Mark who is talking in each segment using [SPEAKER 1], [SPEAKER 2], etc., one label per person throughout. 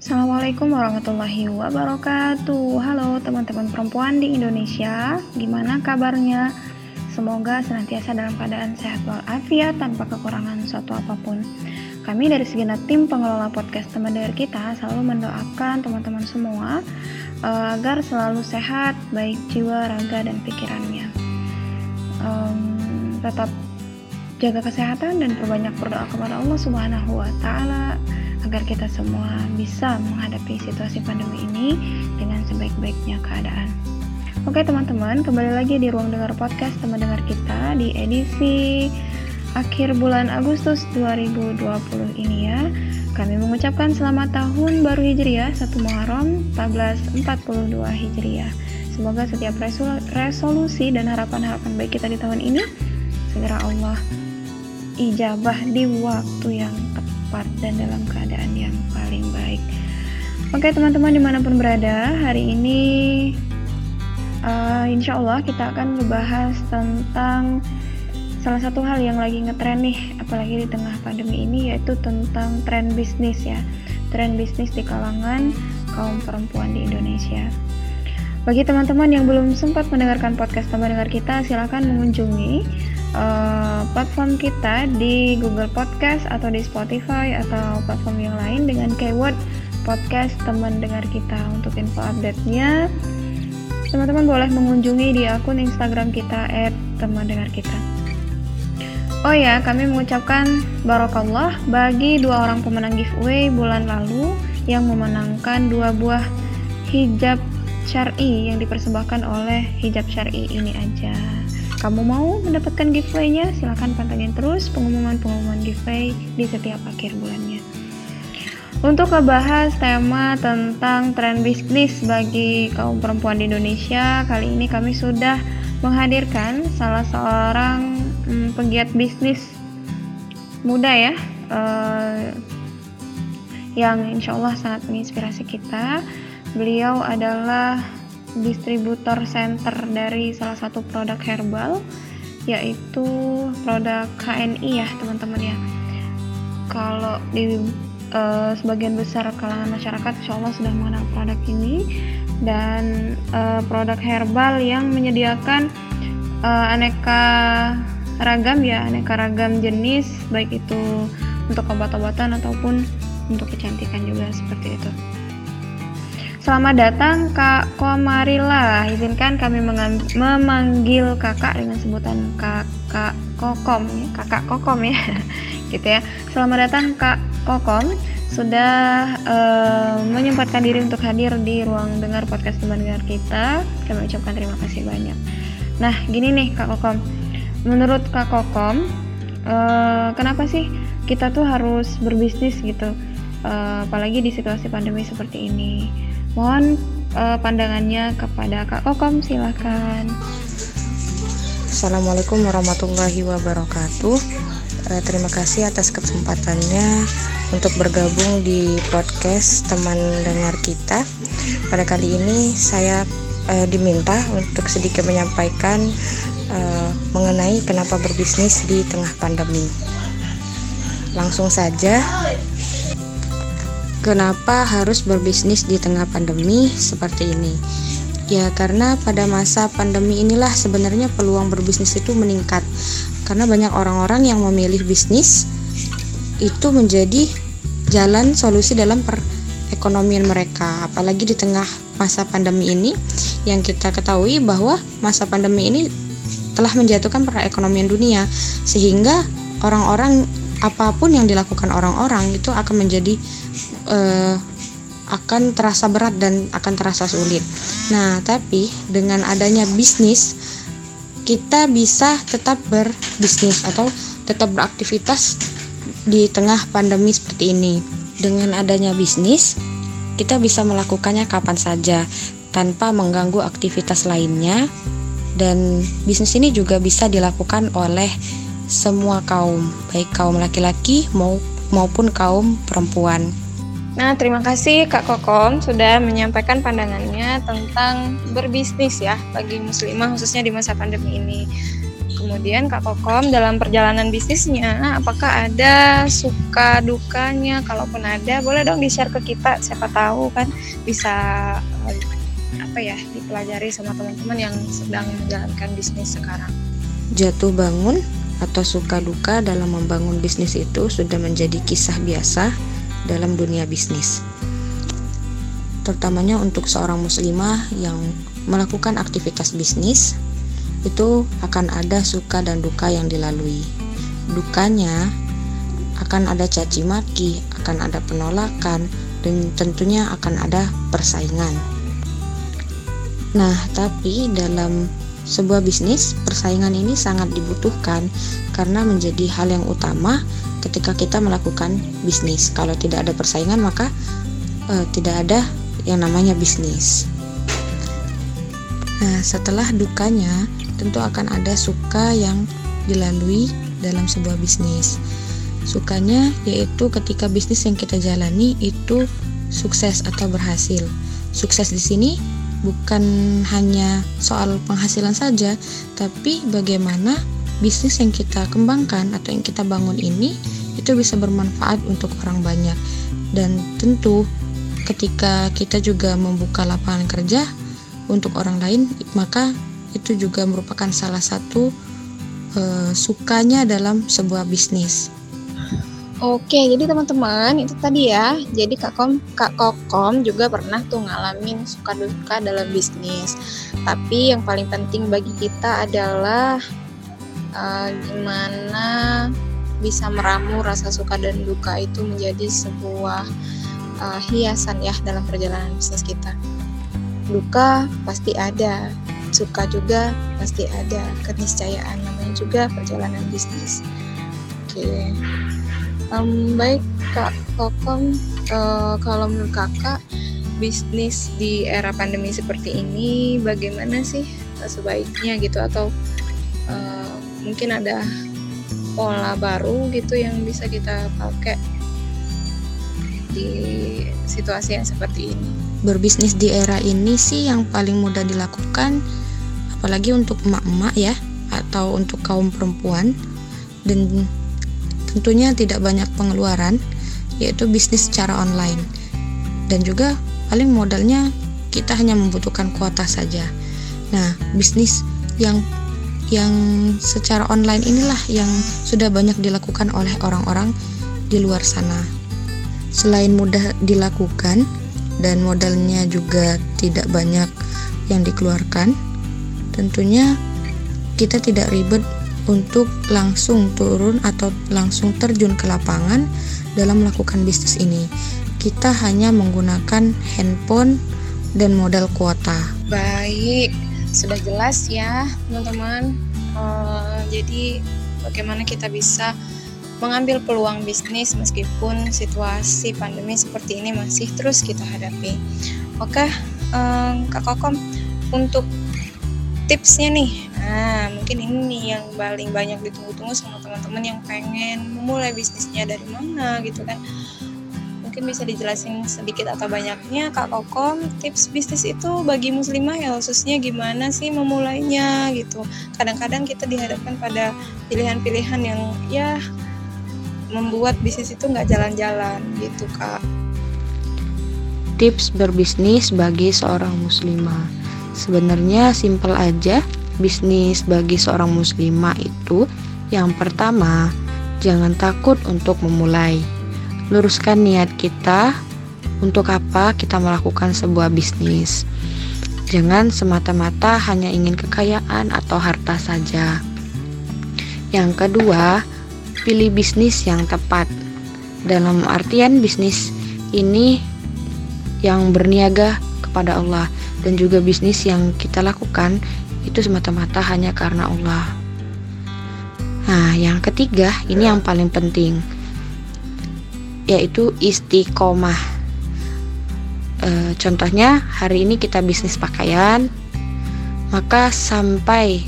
[SPEAKER 1] Assalamualaikum warahmatullahi wabarakatuh. Halo teman-teman perempuan di Indonesia. Gimana kabarnya? Semoga senantiasa dalam keadaan sehat walafiat tanpa kekurangan suatu apa pun. Kami dari segenap tim pengelola podcast teman dengar kita selalu mendoakan teman-teman semua uh, agar selalu sehat baik jiwa, raga, dan pikirannya. Um, Tetap jaga kesehatan dan perbanyak berdoa kepada Allah Subhanahu wa taala agar kita semua bisa menghadapi situasi pandemi ini dengan sebaik-baiknya keadaan. Oke teman-teman, kembali lagi di ruang dengar podcast teman dengar kita di edisi akhir bulan Agustus 2020 ini ya. Kami mengucapkan selamat tahun baru Hijriah 1 Muharram 1442 Hijriah. Semoga setiap resolusi dan harapan-harapan baik kita di tahun ini segera Allah ijabah di waktu yang tepat dan dalam keadaan yang paling baik. Oke teman-teman di mana pun berada, hari ini uh, insya Allah kita akan membahas tentang salah satu hal yang lagi ngetren nih, apalagi di tengah pandemi ini yaitu tentang tren bisnis ya, tren bisnis di kalangan kaum perempuan di Indonesia. Bagi teman-teman yang belum sempat mendengarkan podcast teman dengar kita, silahkan mengunjungi uh, platform kita di Google Podcast atau di Spotify atau platform yang lain dengan keyword podcast teman dengar kita untuk info update-nya. Teman-teman boleh mengunjungi di akun Instagram kita teman dengar kita. Oh ya, kami mengucapkan barokallah bagi dua orang pemenang giveaway bulan lalu yang memenangkan dua buah hijab syari yang dipersembahkan oleh hijab syari ini aja kamu mau mendapatkan giveaway-nya, silahkan pantengin terus pengumuman-pengumuman giveaway di setiap akhir bulannya. Untuk ngebahas tema tentang tren bisnis bagi kaum perempuan di Indonesia, kali ini kami sudah menghadirkan salah seorang hmm, pegiat bisnis muda ya, uh, yang insya Allah sangat menginspirasi kita. Beliau adalah distributor center dari salah satu produk herbal yaitu produk KNI ya teman-teman ya kalau di uh, sebagian besar kalangan masyarakat insya Allah sudah mengenal produk ini dan uh, produk herbal yang menyediakan uh, aneka ragam ya aneka ragam jenis baik itu untuk obat-obatan ataupun untuk kecantikan juga seperti itu. Selamat datang Kak Komarila. Izinkan kami memanggil Kakak dengan sebutan Kakak Kokom, ya. Kakak Kokom ya. gitu ya. Selamat datang Kak Kokom. Sudah uh, menyempatkan diri untuk hadir di ruang dengar podcast teman dengar kita. Kami ucapkan terima kasih banyak. Nah, gini nih Kak Kokom. Menurut Kak Kokom, uh, kenapa sih kita tuh harus berbisnis gitu? Uh, apalagi di situasi pandemi seperti ini Mohon uh, pandangannya kepada Kak Kokom, silahkan.
[SPEAKER 2] Assalamualaikum warahmatullahi wabarakatuh. Uh, terima kasih atas kesempatannya untuk bergabung di podcast teman dengar kita. Pada kali ini saya uh, diminta untuk sedikit menyampaikan uh, mengenai kenapa berbisnis di tengah pandemi. Langsung saja Kenapa harus berbisnis di tengah pandemi seperti ini? Ya, karena pada masa pandemi inilah sebenarnya peluang berbisnis itu meningkat. Karena banyak orang-orang yang memilih bisnis itu menjadi jalan solusi dalam perekonomian mereka. Apalagi di tengah masa pandemi ini yang kita ketahui bahwa masa pandemi ini telah menjatuhkan perekonomian dunia sehingga orang-orang apa pun yang dilakukan orang-orang itu akan menjadi uh, akan terasa berat dan akan terasa sulit. Nah, tapi dengan adanya bisnis kita bisa tetap berbisnis atau tetap beraktivitas di tengah pandemi seperti ini. Dengan adanya bisnis, kita bisa melakukannya kapan saja tanpa mengganggu aktivitas lainnya dan bisnis ini juga bisa dilakukan oleh semua kaum, baik kaum laki-laki maupun kaum perempuan.
[SPEAKER 1] Nah, terima kasih Kak Kokom sudah menyampaikan pandangannya tentang berbisnis ya bagi muslimah khususnya di masa pandemi ini.
[SPEAKER 3] Kemudian Kak Kokom dalam perjalanan bisnisnya, apakah ada suka dukanya? Kalaupun ada, boleh dong di-share ke kita. Siapa tahu kan bisa eh, apa ya dipelajari sama teman-teman yang sedang menjalankan bisnis sekarang.
[SPEAKER 2] Jatuh bangun atau suka duka dalam membangun bisnis itu sudah menjadi kisah biasa dalam dunia bisnis. Terutamanya untuk seorang muslimah yang melakukan aktivitas bisnis itu akan ada suka dan duka yang dilalui. Dukanya akan ada caci maki, akan ada penolakan, dan tentunya akan ada persaingan. Nah, tapi dalam sebuah bisnis, persaingan ini sangat dibutuhkan karena menjadi hal yang utama ketika kita melakukan bisnis. Kalau tidak ada persaingan, maka eh, tidak ada yang namanya bisnis. Nah, setelah dukanya, tentu akan ada suka yang dilalui dalam sebuah bisnis. Sukanya yaitu ketika bisnis yang kita jalani itu sukses atau berhasil. Sukses di sini bukan hanya soal penghasilan saja, tapi bagaimana bisnis yang kita kembangkan atau yang kita bangun ini itu bisa bermanfaat untuk orang banyak. Dan tentu ketika kita juga membuka lapangan kerja untuk orang lain, maka itu juga merupakan salah satu uh, sukanya dalam sebuah bisnis.
[SPEAKER 3] Oke, jadi teman-teman itu tadi ya. Jadi Kak Kom, Kak Kokom juga pernah tuh ngalamin suka duka dalam bisnis. Tapi yang paling penting bagi kita adalah uh, gimana bisa meramu rasa suka dan duka itu menjadi sebuah uh, hiasan ya dalam perjalanan bisnis kita. Duka pasti ada, suka juga pasti ada keniscayaan namanya juga perjalanan bisnis oke okay. um, baik kak kokom uh, kalau menurut kakak bisnis di era pandemi seperti ini bagaimana sih sebaiknya gitu atau uh, mungkin ada pola baru gitu yang bisa kita pakai di situasi yang seperti ini.
[SPEAKER 2] Berbisnis di era ini sih yang paling mudah dilakukan apalagi untuk emak-emak ya atau untuk kaum perempuan. Dan tentunya tidak banyak pengeluaran yaitu bisnis secara online. Dan juga paling modalnya kita hanya membutuhkan kuota saja. Nah bisnis yang yang secara online inilah yang sudah banyak dilakukan oleh orang-orang di luar sana selain mudah dilakukan dan modalnya juga tidak banyak yang dikeluarkan tentunya kita tidak ribet untuk langsung turun atau langsung terjun ke lapangan dalam melakukan bisnis ini. Kita hanya menggunakan handphone dan modal kuota.
[SPEAKER 3] Baik, sudah jelas ya, teman-teman. Uh, jadi, bagaimana kita bisa mengambil peluang bisnis meskipun situasi pandemi seperti ini masih terus kita hadapi. Oke, um, Kak Kokom, untuk tipsnya nih nah mungkin ini yang paling banyak ditunggu-tunggu sama teman-teman yang pengen memulai bisnisnya dari mana gitu kan mungkin bisa dijelasin sedikit atau banyaknya Kak Kokom tips bisnis itu bagi muslimah ya khususnya gimana sih memulainya gitu. Kadang-kadang kita dihadapkan pada pilihan-pilihan yang ya membuat bisnis itu nggak jalan-jalan gitu Kak.
[SPEAKER 2] Tips berbisnis bagi seorang muslimah. Sebenarnya simpel aja bisnis bagi seorang muslimah itu yang pertama jangan takut untuk memulai. Luruskan niat kita untuk apa kita melakukan sebuah bisnis. Jangan semata-mata hanya ingin kekayaan atau harta saja. Yang kedua, pilih bisnis yang tepat. Dalam artian bisnis ini yang berniaga kepada Allah dan juga bisnis yang kita lakukan itu semata-mata hanya karena Allah. Nah, yang ketiga, ini yang paling penting, yaitu istiqomah. E, contohnya, hari ini kita bisnis pakaian, maka sampai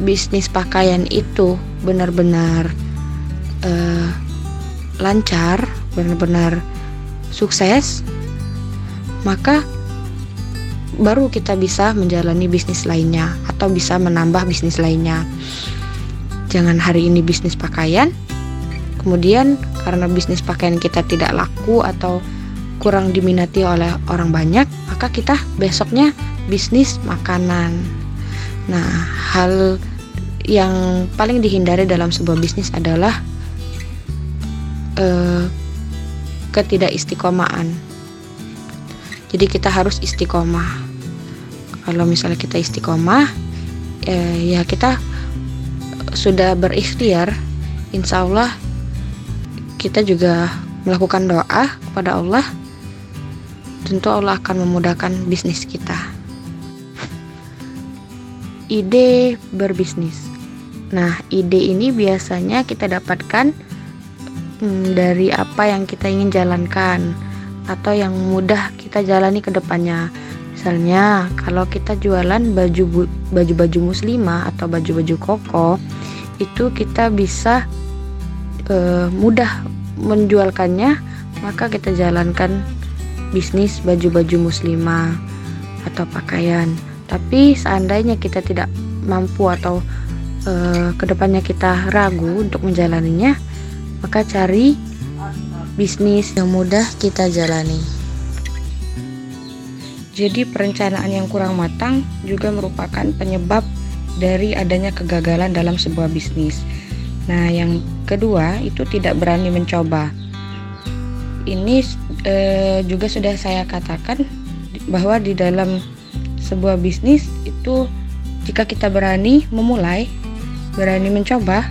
[SPEAKER 2] bisnis pakaian itu benar-benar e, lancar, benar-benar sukses, maka baru kita bisa menjalani bisnis lainnya atau bisa menambah bisnis lainnya. jangan hari ini bisnis pakaian, kemudian karena bisnis pakaian kita tidak laku atau kurang diminati oleh orang banyak, maka kita besoknya bisnis makanan. Nah, hal yang paling dihindari dalam sebuah bisnis adalah eh. Jadi kita harus istiqomah. Kalau misalnya kita istiqomah, eh, ya kita sudah berikhtiar, insya Allah kita juga melakukan doa kepada Allah. Tentu Allah akan memudahkan bisnis kita. Ide berbisnis. Nah, ide ini biasanya kita dapatkan hmm, dari apa yang kita ingin jalankan atau yang mudah kita jalani ke depannya. Misalnya, kalau kita jualan baju baju-baju muslimah atau baju-baju koko, itu kita bisa uh, mudah menjualkannya, maka kita jalankan bisnis baju-baju muslimah atau pakaian. Tapi seandainya kita tidak mampu atau uh, ke depannya kita ragu untuk menjalaninya, maka cari bisnis yang mudah kita jalani. Jadi perencanaan yang kurang matang juga merupakan penyebab dari adanya kegagalan dalam sebuah bisnis. Nah, yang kedua itu tidak berani mencoba. Ini eh, juga sudah saya katakan bahwa di dalam sebuah bisnis itu jika kita berani memulai berani mencoba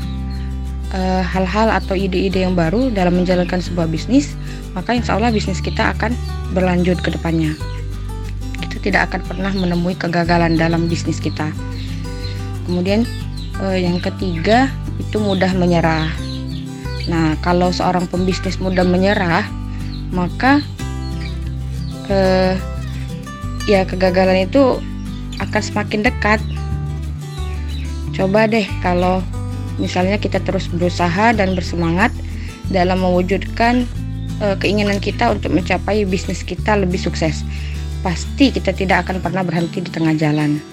[SPEAKER 2] eh, hal-hal atau ide-ide yang baru dalam menjalankan sebuah bisnis, maka insya Allah bisnis kita akan berlanjut ke depannya. Kita tidak akan pernah menemui kegagalan dalam bisnis kita. Kemudian uh, yang ketiga itu mudah menyerah. Nah, kalau seorang pembisnis mudah menyerah, maka uh, ya kegagalan itu akan semakin dekat Coba deh kalau misalnya kita terus berusaha dan bersemangat dalam mewujudkan e, keinginan kita untuk mencapai bisnis kita lebih sukses. Pasti kita tidak akan pernah berhenti di tengah jalan.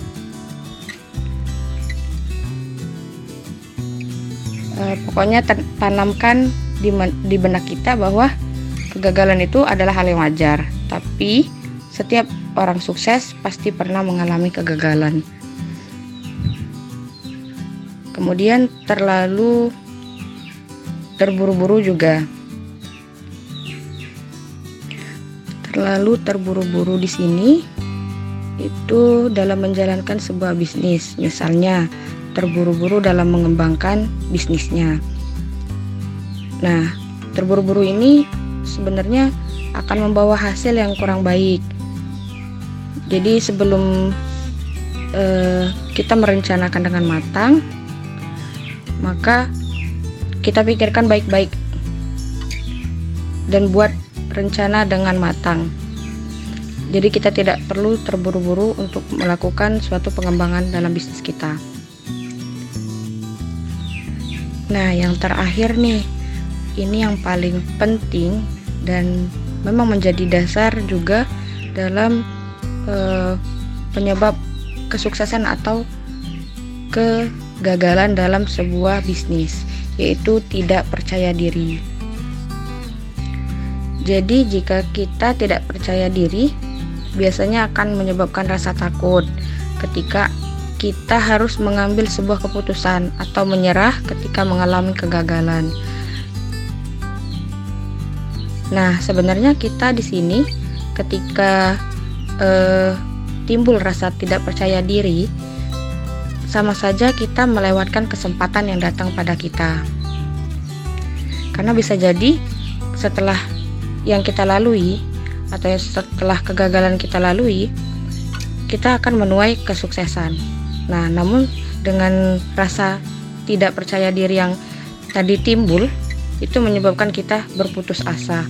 [SPEAKER 2] E, pokoknya tanamkan di, di benak kita bahwa kegagalan itu adalah hal yang wajar, tapi setiap orang sukses pasti pernah mengalami kegagalan. Kemudian terlalu terburu-buru juga. Terlalu terburu-buru di sini itu dalam menjalankan sebuah bisnis. Misalnya terburu-buru dalam mengembangkan bisnisnya nah terburu-buru ini sebenarnya akan membawa hasil yang kurang baik jadi sebelum eh, kita merencanakan dengan matang maka kita pikirkan baik-baik dan buat rencana dengan matang. Jadi kita tidak perlu terburu-buru untuk melakukan suatu pengembangan dalam bisnis kita. Nah, yang terakhir nih, ini yang paling penting dan memang menjadi dasar juga dalam eh, penyebab kesuksesan atau kegagalan dalam sebuah bisnis, yaitu tidak percaya diri. Jadi, jika kita tidak percaya diri, biasanya akan menyebabkan rasa takut ketika kita harus mengambil sebuah keputusan atau menyerah ketika mengalami kegagalan. Nah, sebenarnya kita di sini ketika eh, timbul rasa tidak percaya diri, sama saja kita melewatkan kesempatan yang datang pada kita. Karena bisa jadi setelah yang kita lalui atau setelah kegagalan kita lalui, kita akan menuai kesuksesan. Nah, namun dengan rasa tidak percaya diri yang tadi timbul, itu menyebabkan kita berputus asa.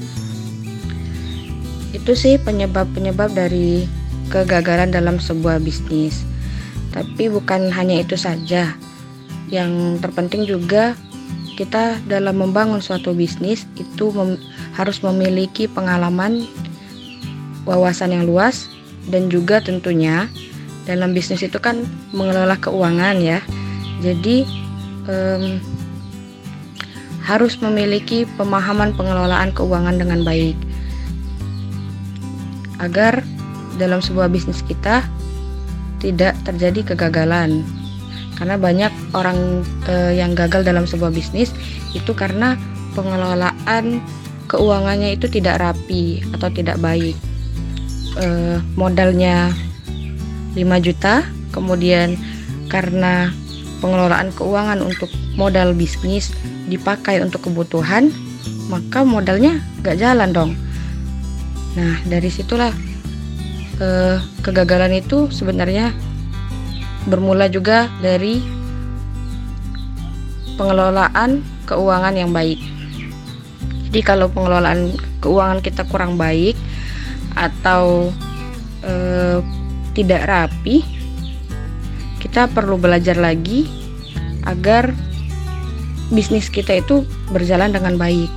[SPEAKER 2] Itu sih penyebab-penyebab dari kegagalan dalam sebuah bisnis. Tapi bukan hanya itu saja. Yang terpenting juga kita dalam membangun suatu bisnis itu mem harus memiliki pengalaman wawasan yang luas dan juga tentunya dalam bisnis itu kan mengelola keuangan ya. Jadi um, harus memiliki pemahaman pengelolaan keuangan dengan baik. Agar dalam sebuah bisnis kita tidak terjadi kegagalan. Karena banyak orang uh, yang gagal dalam sebuah bisnis itu karena pengelolaan keuangannya itu tidak rapi atau tidak baik. Uh, modalnya 5 juta kemudian karena pengelolaan keuangan untuk modal bisnis dipakai untuk kebutuhan maka modalnya gak jalan dong nah dari situlah uh, kegagalan itu sebenarnya bermula juga dari pengelolaan keuangan yang baik. Jadi kalau pengelolaan keuangan kita kurang baik atau e, tidak rapi, kita perlu belajar lagi agar bisnis kita itu berjalan dengan baik.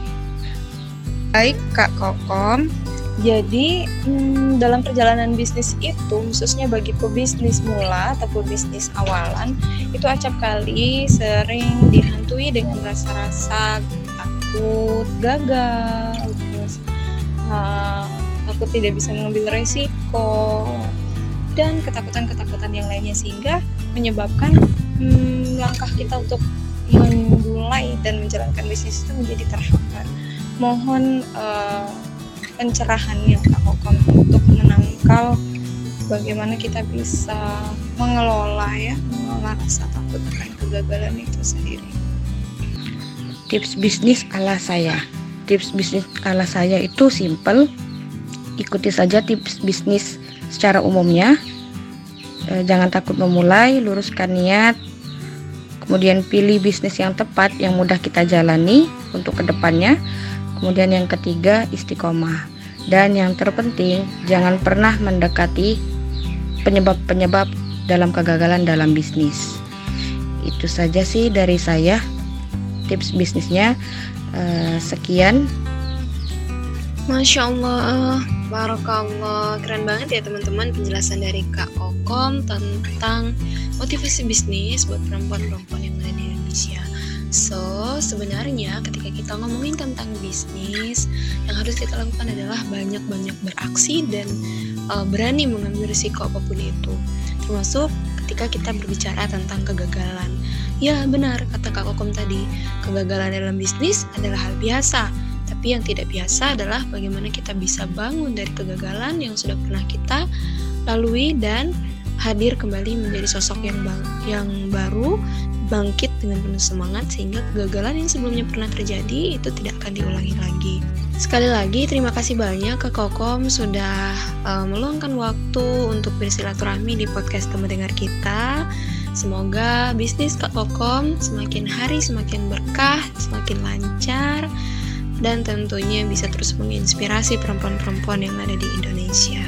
[SPEAKER 4] Baik, Kak Kokom. Jadi hmm, dalam perjalanan bisnis itu khususnya bagi pebisnis mula atau pebisnis awalan itu acap kali sering dihantui dengan rasa-rasa takut gagal terus uh, takut tidak bisa mengambil resiko dan ketakutan-ketakutan yang lainnya sehingga menyebabkan hmm, langkah kita untuk memulai dan menjalankan bisnis itu menjadi terhambat. Mohon uh, pencerahannya Kak Kokon untuk menangkal bagaimana kita bisa mengelola ya mengelola rasa takut akan kegagalan itu sendiri.
[SPEAKER 2] Tips bisnis ala saya. Tips bisnis ala saya itu simple. Ikuti saja tips bisnis secara umumnya. E, jangan takut memulai, luruskan niat, kemudian pilih bisnis yang tepat yang mudah kita jalani untuk ke depannya Kemudian yang ketiga, istiqomah. Dan yang terpenting, jangan pernah mendekati penyebab-penyebab dalam kegagalan dalam bisnis. Itu saja sih dari saya. Tips bisnisnya uh, sekian.
[SPEAKER 4] Masya Allah, Barakallah, keren banget ya teman-teman penjelasan dari Kak Kokom tentang motivasi bisnis buat perempuan-perempuan yang ada di Indonesia. So, sebenarnya ketika kita ngomongin tentang bisnis, yang harus kita lakukan adalah banyak-banyak beraksi dan uh, berani mengambil risiko apa pun itu. Termasuk ketika kita berbicara tentang kegagalan. Ya, benar kata Kak Kokom tadi, kegagalan dalam bisnis adalah hal biasa. Tapi yang tidak biasa adalah bagaimana kita bisa bangun dari kegagalan yang sudah pernah kita lalui dan hadir kembali menjadi sosok yang bang yang baru bangkit dengan penuh semangat sehingga kegagalan yang sebelumnya pernah terjadi itu tidak akan diulangi lagi. Sekali lagi terima kasih banyak ke Kokom sudah uh, meluangkan waktu untuk bersilaturahmi di podcast teman dengar kita. Semoga bisnis Kak Kokom semakin hari semakin berkah, semakin lancar dan tentunya bisa terus menginspirasi perempuan-perempuan yang ada di Indonesia.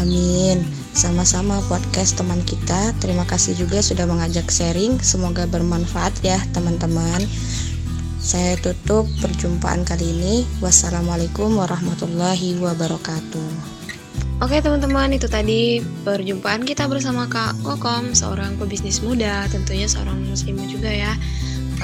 [SPEAKER 2] Amin. Sama-sama podcast teman kita. Terima kasih juga sudah mengajak sharing. Semoga bermanfaat ya teman-teman. Saya tutup perjumpaan kali ini. Wassalamualaikum warahmatullahi wabarakatuh.
[SPEAKER 4] Oke teman-teman, itu tadi perjumpaan kita bersama Kak Kokom, seorang pebisnis muda, tentunya seorang muslimah juga ya.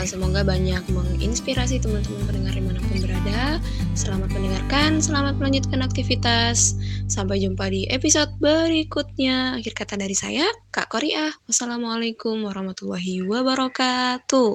[SPEAKER 4] Semoga banyak menginspirasi teman-teman pendengar di mana pun berada. Selamat mendengarkan, selamat melanjutkan aktivitas. Sampai jumpa di episode berikutnya. Akhir kata dari saya, Kak Korea. Wassalamualaikum warahmatullahi wabarakatuh.